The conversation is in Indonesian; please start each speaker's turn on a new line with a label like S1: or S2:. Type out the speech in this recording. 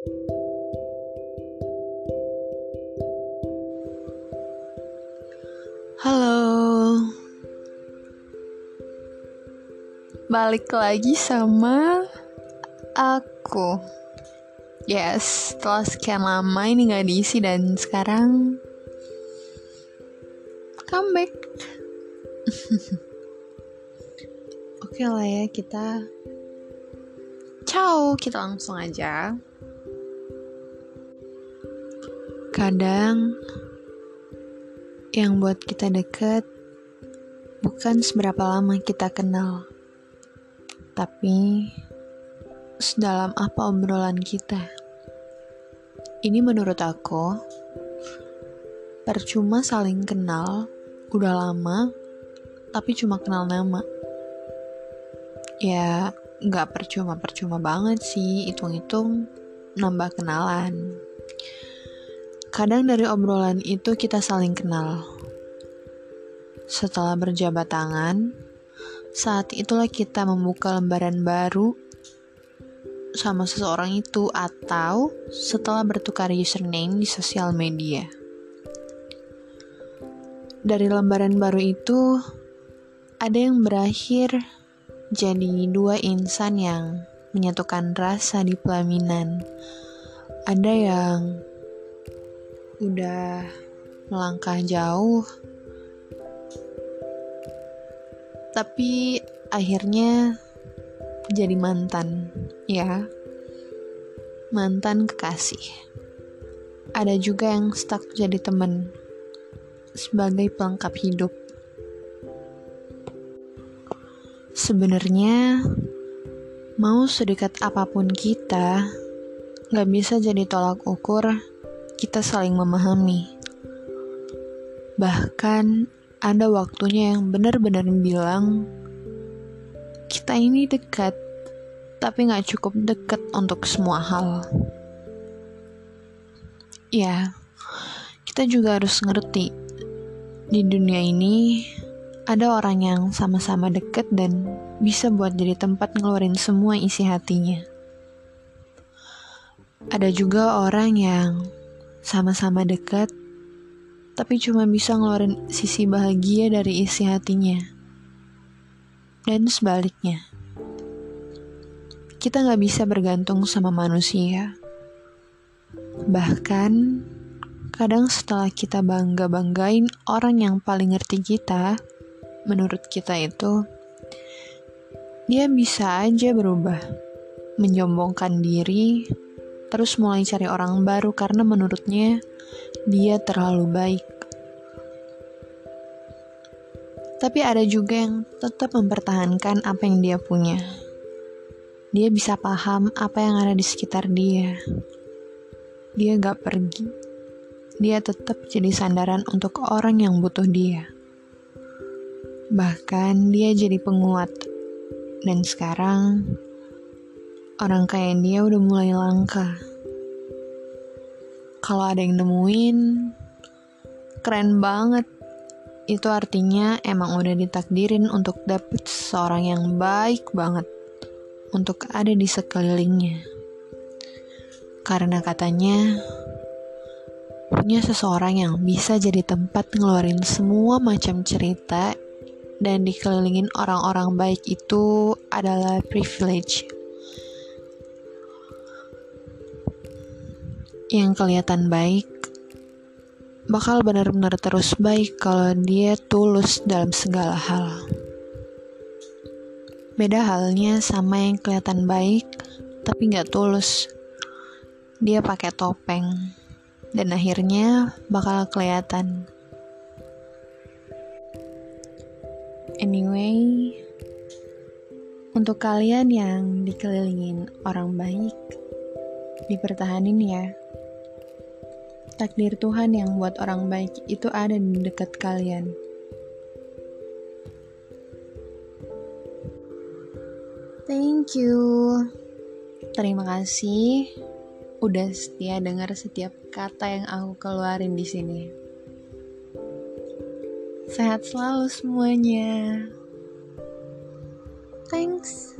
S1: Halo, balik lagi sama aku. Yes, setelah sekian lama ini gak diisi dan sekarang comeback. Oke lah ya kita Ciao, kita langsung aja. Kadang yang buat kita deket bukan seberapa lama kita kenal, tapi sedalam apa obrolan kita. Ini menurut aku, percuma saling kenal udah lama, tapi cuma kenal nama. Ya, nggak percuma-percuma banget sih, hitung-hitung nambah kenalan. Kadang dari obrolan itu kita saling kenal. Setelah berjabat tangan, saat itulah kita membuka lembaran baru sama seseorang itu atau setelah bertukar username di sosial media. Dari lembaran baru itu, ada yang berakhir jadi dua insan yang menyatukan rasa di pelaminan. Ada yang udah melangkah jauh, tapi akhirnya jadi mantan, ya. Mantan kekasih. Ada juga yang stuck jadi temen sebagai pelengkap hidup. Sebenarnya, mau sedekat apa pun kita, gak bisa jadi tolak ukur kita saling memahami. Bahkan, ada waktunya yang benar-benar bilang, kita ini dekat, tapi gak cukup dekat untuk semua hal. Ya, kita juga harus ngerti, di dunia ini ada orang yang sama-sama deket dan bisa buat jadi tempat ngeluarin semua isi hatinya. Ada juga orang yang sama-sama deket, tapi cuma bisa ngeluarin sisi bahagia dari isi hatinya. Dan sebaliknya. Kita nggak bisa bergantung sama manusia. Bahkan, kadang setelah kita bangga-banggain orang yang paling ngerti kita, menurut kita itu dia bisa aja berubah, menyombongkan diri, terus mulai cari orang baru karena menurutnya dia terlalu baik. Tapi ada juga yang tetap mempertahankan apa yang dia punya. Dia bisa paham apa yang ada di sekitar dia. Dia gak pergi. Dia tetap jadi sandaran untuk orang yang butuh dia. Bahkan dia jadi penguat. Dan sekarang orang kayak dia udah mulai langka. Kalau ada yang nemuin, keren banget. Itu artinya emang udah ditakdirin untuk dapet seorang yang baik banget untuk ada di sekelilingnya. Karena katanya punya seseorang yang bisa jadi tempat ngeluarin semua macam cerita dan dikelilingin orang-orang baik itu adalah privilege. Yang kelihatan baik bakal benar-benar terus baik kalau dia tulus dalam segala hal. Beda halnya sama yang kelihatan baik tapi nggak tulus. Dia pakai topeng dan akhirnya bakal kelihatan Anyway, untuk kalian yang dikelilingin orang baik, dipertahanin ya. Takdir Tuhan yang buat orang baik itu ada di dekat kalian. Thank you. Terima kasih udah setia dengar setiap kata yang aku keluarin di sini. Sehat selalu semuanya. Thanks.